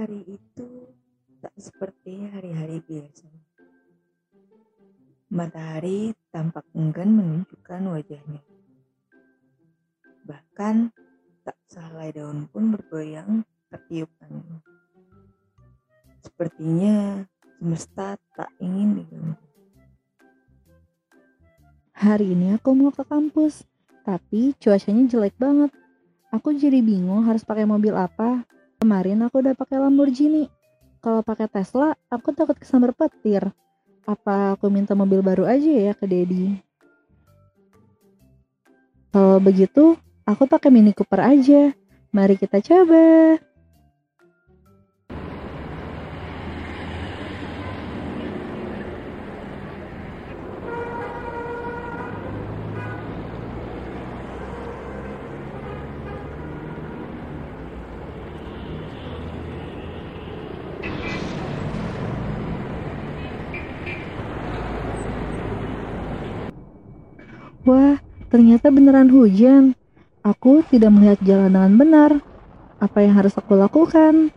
Hari itu tak seperti hari-hari biasa. Matahari tampak enggan menunjukkan wajahnya. Bahkan tak sehelai daun pun bergoyang tertiup angin. Sepertinya semesta tak ingin diganggu. Hari ini aku mau ke kampus, tapi cuacanya jelek banget. Aku jadi bingung harus pakai mobil apa. Kemarin aku udah pakai Lamborghini. Kalau pakai Tesla, aku takut kesambar petir. Apa aku minta mobil baru aja ya ke Dedi? Kalau begitu, aku pakai Mini Cooper aja. Mari kita coba. Ternyata beneran hujan. Aku tidak melihat jalan dengan benar. Apa yang harus aku lakukan?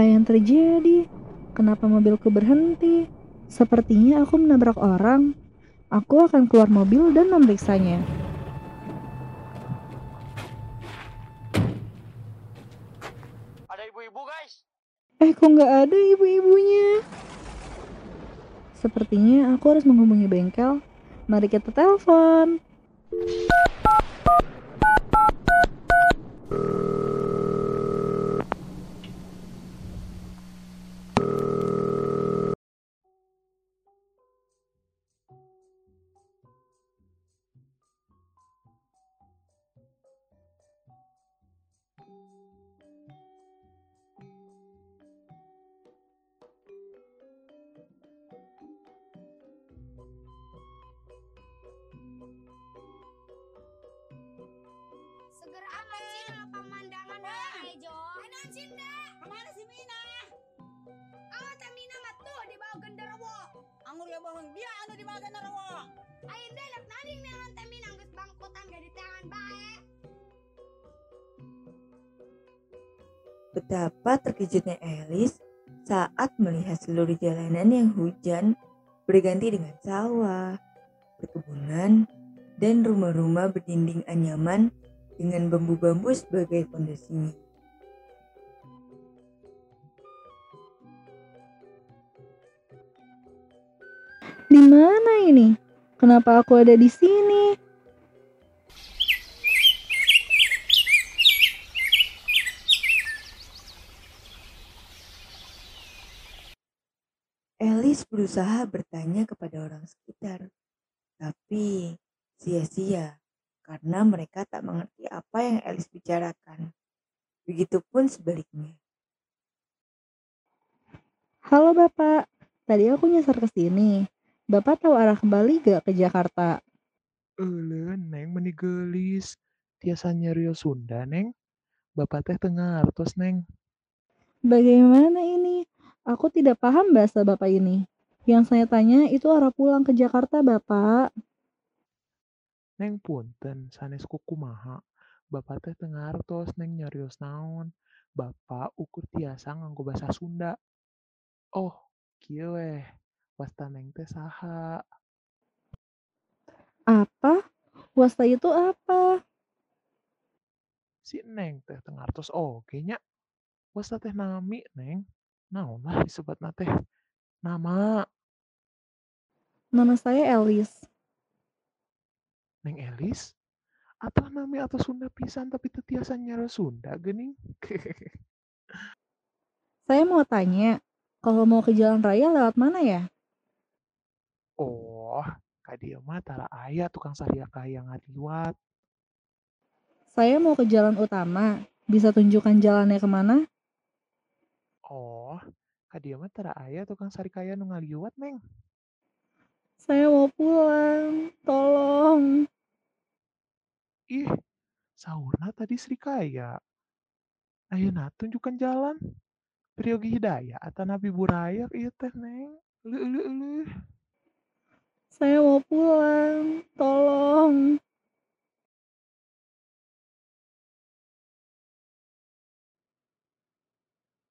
Apa yang terjadi? Kenapa mobilku berhenti? Sepertinya aku menabrak orang. Aku akan keluar mobil dan memeriksanya. Ada ibu-ibu guys. Eh, kok nggak ada ibu-ibunya? Sepertinya aku harus menghubungi bengkel. Mari kita telepon. Dengan pemandangan hijau. Mana Cinda? Ke mana si Mina? Amat teh Mina mah tuh di bawah genderuwo. Anggur ya bohong dia anu di narawa. Aing deh lek nading dengan teh Mina geus bangkotan gak di tangan bae. Betapa terkejutnya Elis saat melihat seluruh jalanan yang hujan berganti dengan sawah, perkebunan, dan rumah-rumah berdinding anyaman dengan bambu-bambu sebagai fondasinya. Di mana ini? Kenapa aku ada di sini? Elis berusaha bertanya kepada orang sekitar, tapi sia-sia karena mereka tak mengerti apa yang Elis bicarakan. Begitupun sebaliknya. Halo Bapak, tadi aku nyasar ke sini. Bapak tahu arah kembali gak ke Jakarta? Euleun Neng meni geulis. Tiasa nyarios Sunda, Neng. Bapak teh tengah artos, Neng. Bagaimana ini? Aku tidak paham bahasa Bapak ini. Yang saya tanya itu arah pulang ke Jakarta, Bapak. Neng punten, sanes kumaha. Bapak teh tengah artos, Neng nyarios naon. Bapak ukur tiasa nganggo bahasa Sunda. Oh, kieu weh. Wasta Neng teh saha? Apa? Wasta itu apa? Si Neng teh tengah artos oge nya. Wasta teh nami, Neng. Naon lah disebutna teh? Nama Nama saya Elis. Neng Elis? Atau nami atau Sunda pisan tapi teu tiasa nyara Sunda geuning? Saya mau tanya, Kalau mau ke jalan raya lewat mana ya? Oh, kadia mah tara aya tukang sariaka yang ngaliwat. Saya mau ke jalan utama. Bisa tunjukkan jalannya ke mana? Oh, kadia mah tara aya tukang sarikaya nu ngaliwat, Neng. Saya mau pulang. Tolong. Ih, sahurna tadi Srikaya. Ayeuna tunjukkan jalan. Priyogi Hidayah atau Nabi Burayak ieu teh, Neng. Eueuh. Saya mau pulang. Tolong.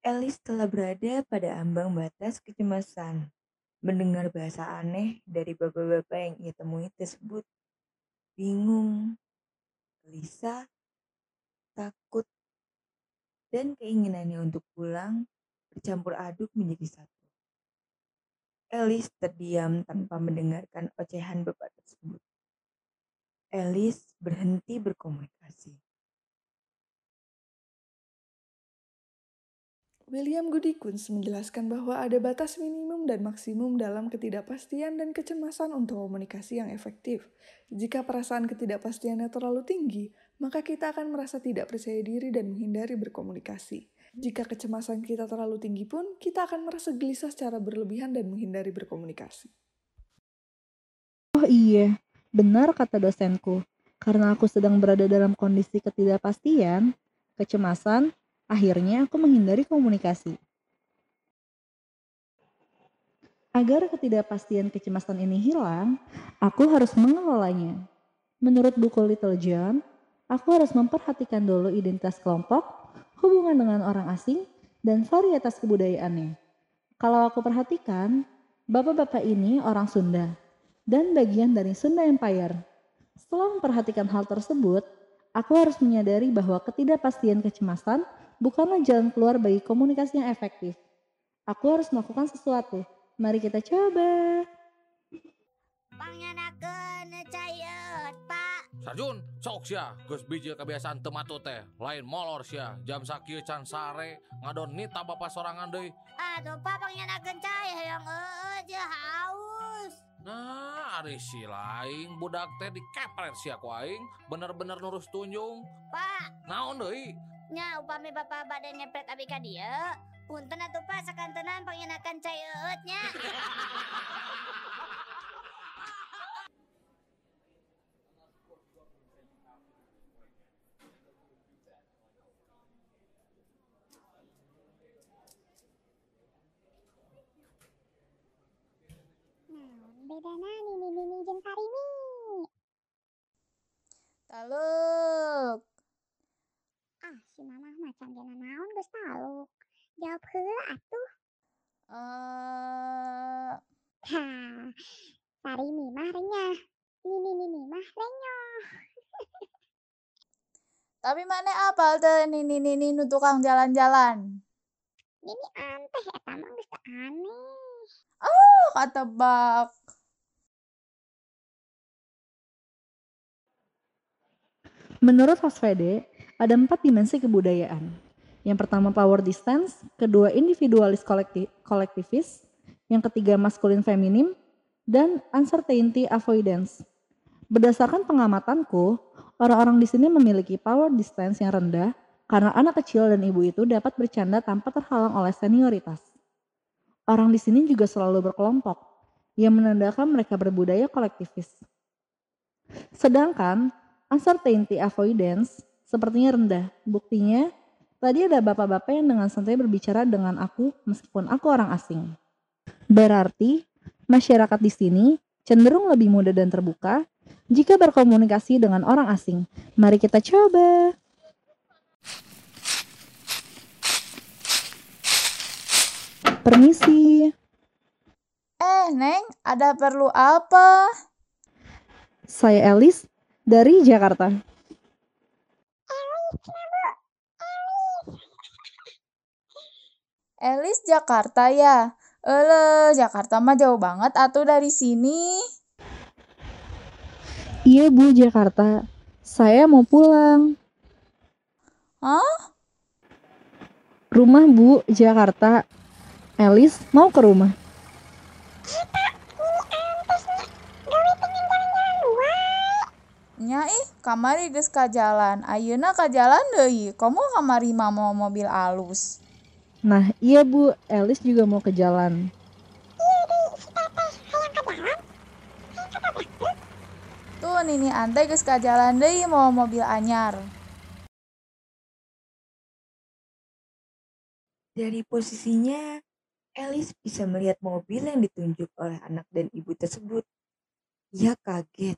Elis telah berada pada ambang batas kecemasan. Mendengar bahasa aneh dari bapak-bapak yang ia temui tersebut. Bingung, gelisah, takut, dan keinginannya untuk pulang bercampur aduk menjadi satu. Elis terdiam tanpa mendengarkan ocehan bapak tersebut. Elis berhenti berkomunikasi. William Goodikins menjelaskan bahwa ada batas minimum dan maksimum dalam ketidakpastian dan kecemasan untuk komunikasi yang efektif. Jika perasaan ketidakpastiannya terlalu tinggi, maka kita akan merasa tidak percaya diri dan menghindari berkomunikasi. Jika kecemasan kita terlalu tinggi pun, kita akan merasa gelisah secara berlebihan dan menghindari berkomunikasi. Oh iya, benar kata dosenku. Karena aku sedang berada dalam kondisi ketidakpastian, kecemasan, akhirnya aku menghindari komunikasi. Agar ketidakpastian kecemasan ini hilang, aku harus mengelolanya. Menurut buku Little John, aku harus memperhatikan dulu identitas kelompok, hubungan dengan orang asing, dan varietas kebudayaannya. Kalau aku perhatikan, bapak-bapak ini orang Sunda dan bagian dari Sunda Empire. Setelah memperhatikan hal tersebut, aku harus menyadari bahwa ketidakpastian kecemasan bukanlah jalan keluar bagi komunikasi yang efektif. Aku harus melakukan sesuatu. Mari kita coba. Pangyanakeun cayet, Pak. Sarjun, sok sia, geus biji kebiasaan tematu teh. Lain molor sia, jam sakieu can sare, ngadon nita bapak sorangan deui. Aduh, Pak pangyanakeun cai hayang aja haus. Nah, ari si laing budak teh dikepret sia ku aing, bener-bener nurus tunjung. Pak, Naon deui? Nya upami Bapak bade ngepret abi ka dieu, punten atuh Pak sakantenan pangyanakeun cai eutnya. bedana nini nini jeung Karimi. Taluk. Si mamah macan jana naon geus taluk. Jawab heula atuh. Eh, Hah, Karimi mah renyah. Nini nini mah renyoh. tapi mana apal teh nini nini nu tukang jalan-jalan? Nini anteh eta mah geus teu aneh. Oh, katebak. Menurut Hasvede, ada empat dimensi kebudayaan. Yang pertama power distance, kedua individualis kolekti- kolektivis, yang ketiga maskulin feminim, dan uncertainty avoidance. Berdasarkan pengamatanku, orang-orang di sini memiliki power distance yang rendah karena anak kecil dan ibu itu dapat bercanda tanpa terhalang oleh senioritas. Orang di sini juga selalu berkelompok, yang menandakan mereka berbudaya kolektivis. Sedangkan uncertainty avoidance sepertinya rendah. Buktinya, tadi ada bapak-bapak yang dengan santai berbicara dengan aku meskipun aku orang asing. Berarti, masyarakat di sini cenderung lebih mudah dan terbuka jika berkomunikasi dengan orang asing. Mari kita coba. Permisi, Eh, Neng, ada perlu apa? saya Elis dari Jakarta. Elis Jakarta ya? Ele, Jakarta mah jauh banget atuh dari sini. Iya Bu, Jakarta. Saya mau pulang. Hah? Rumah Bu, Jakarta. Elis mau ke rumah. Nya ih, kamari geus ka jalan. Ayeuna ka jalan deui. Komo kamari mah mau mobil alus. Nah iya bu, Elis juga mau ke jalan. Tuh Nini Ante geus ka jalan deui mau mobil anyar. Dari posisinya, Elis bisa melihat mobil yang ditunjuk oleh anak dan ibu tersebut. Ia kaget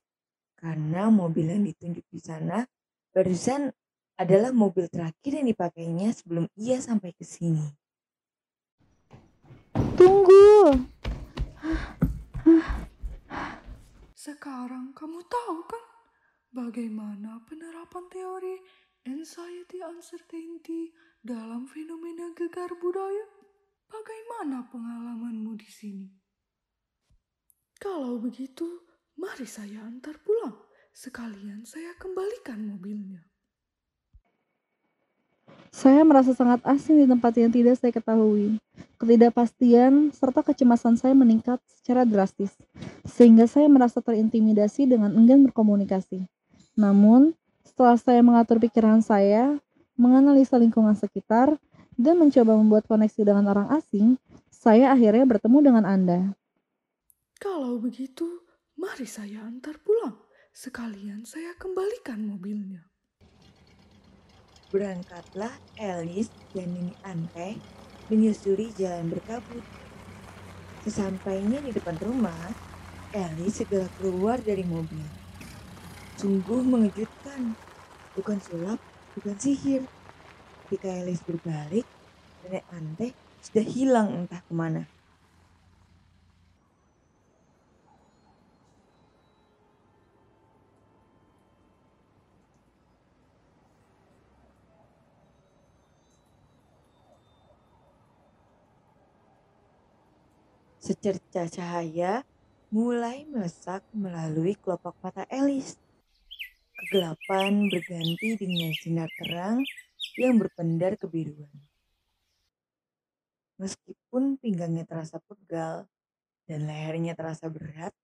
karena mobil yang ditunjuk di sana barusan adalah mobil terakhir yang dipakainya sebelum ia sampai ke sini. Tunggu. Sekarang kamu tahu kan bagaimana penerapan teori anxiety uncertainty dalam fenomena gegar budaya? Bagaimana pengalamanmu di sini? Kalau begitu, mari saya antar pulang. Sekalian saya kembalikan mobilnya. Saya merasa sangat asing di tempat yang tidak saya ketahui. Ketidakpastian serta kecemasan saya meningkat secara drastis, sehingga saya merasa terintimidasi dengan enggan berkomunikasi. Namun, setelah saya mengatur pikiran saya, menganalisa lingkungan sekitar, dan mencoba membuat koneksi dengan orang asing, saya akhirnya bertemu dengan Anda. Kalau begitu, mari saya antar pulang. Sekalian saya kembalikan mobilnya. Berangkatlah Elis dan Nini Ante menyusuri jalan berkabut. Sesampainya di depan rumah, Elis segera keluar dari mobil. Sungguh mengejutkan, bukan sulap, bukan sihir. Ketika Elis berbalik, nenek Ante sudah hilang entah ke mana. Secerca cahaya mulai melesak melalui kelopak mata Elis. Kegelapan berganti dengan sinar terang yang berpendar kebiruan. Meskipun pinggangnya terasa pegal dan lehernya terasa berat,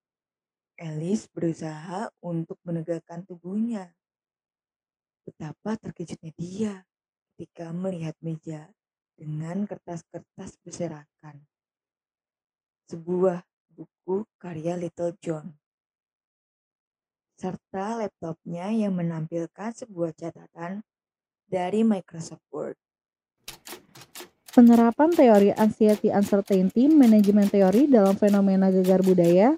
Elis berusaha untuk menegakkan tubuhnya. Betapa terkejutnya dia ketika melihat meja dengan kertas-kertas berserakan sebuah buku karya Little John, serta laptopnya yang menampilkan sebuah catatan dari Microsoft Word. Penerapan teori anxiety uncertainty manajemen teori dalam fenomena gegar budaya.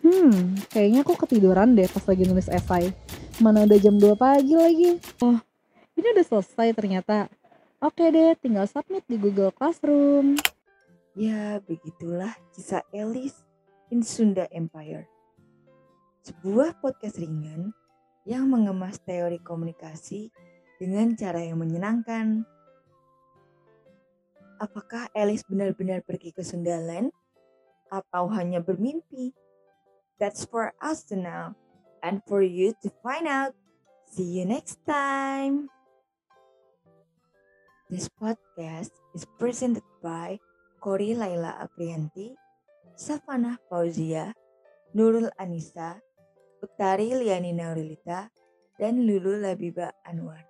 Hmm, kayaknya aku ketiduran deh pas lagi nulis esai. Mana udah jam 2 pagi lagi. Oh, ini udah selesai ternyata. Oke deh, tinggal submit di Google Classroom. Ya, begitulah kisah Elis in Sunda Empire. Sebuah podcast ringan yang mengemas teori komunikasi dengan cara yang menyenangkan. Apakah Elis benar-benar pergi ke Sundaland atau hanya bermimpi? That's for us to know and for you to find out. See you next time. This podcast is presented by Kori Laila Aprianti, Safana Fauzia, Nurul Anissa, Utari Liani Naurilita, dan Lulu Labiba Anwar.